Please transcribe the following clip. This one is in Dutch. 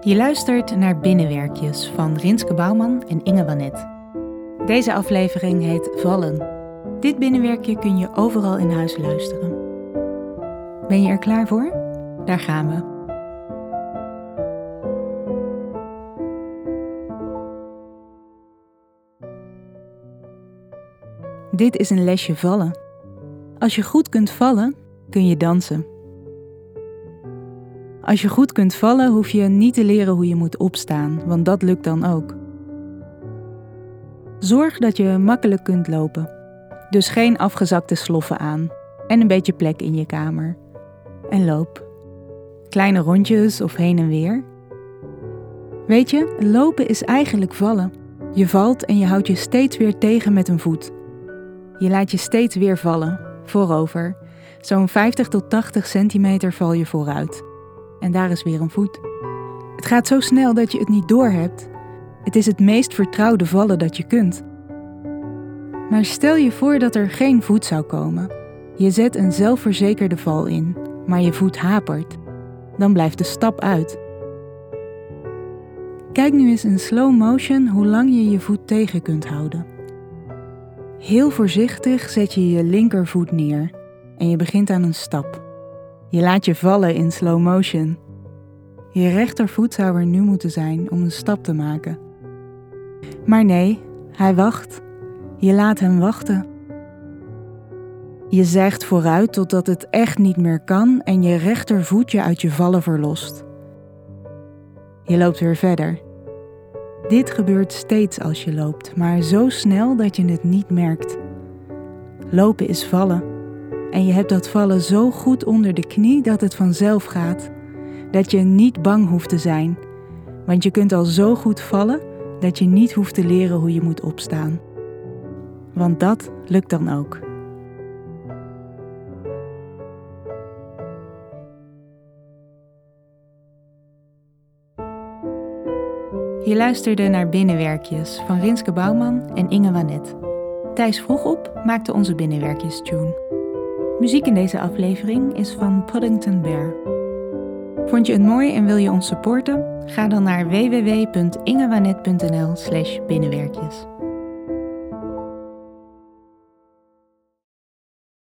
Je luistert naar Binnenwerkjes van Rinske Bouwman en Inge Wanet. Deze aflevering heet Vallen. Dit binnenwerkje kun je overal in huis luisteren. Ben je er klaar voor? Daar gaan we. Dit is een lesje vallen. Als je goed kunt vallen, kun je dansen. Als je goed kunt vallen, hoef je niet te leren hoe je moet opstaan, want dat lukt dan ook. Zorg dat je makkelijk kunt lopen. Dus geen afgezakte sloffen aan en een beetje plek in je kamer. En loop. Kleine rondjes of heen en weer. Weet je, lopen is eigenlijk vallen. Je valt en je houdt je steeds weer tegen met een voet. Je laat je steeds weer vallen, voorover. Zo'n 50 tot 80 centimeter val je vooruit. En daar is weer een voet. Het gaat zo snel dat je het niet doorhebt. Het is het meest vertrouwde vallen dat je kunt. Maar stel je voor dat er geen voet zou komen. Je zet een zelfverzekerde val in, maar je voet hapert. Dan blijft de stap uit. Kijk nu eens in slow motion hoe lang je je voet tegen kunt houden. Heel voorzichtig zet je je linkervoet neer en je begint aan een stap. Je laat je vallen in slow motion. Je rechtervoet zou er nu moeten zijn om een stap te maken. Maar nee, hij wacht. Je laat hem wachten. Je zegt vooruit totdat het echt niet meer kan en je rechtervoet je uit je vallen verlost. Je loopt weer verder. Dit gebeurt steeds als je loopt, maar zo snel dat je het niet merkt. Lopen is vallen. En je hebt dat vallen zo goed onder de knie dat het vanzelf gaat. Dat je niet bang hoeft te zijn. Want je kunt al zo goed vallen dat je niet hoeft te leren hoe je moet opstaan. Want dat lukt dan ook. Je luisterde naar Binnenwerkjes van Rinske Bouwman en Inge Wanet. Thijs vroeg op maakte onze Binnenwerkjes tune. Muziek in deze aflevering is van Puddington Bear. Vond je het mooi en wil je ons supporten? Ga dan naar www.ingewanet.nl/binnenwerkjes.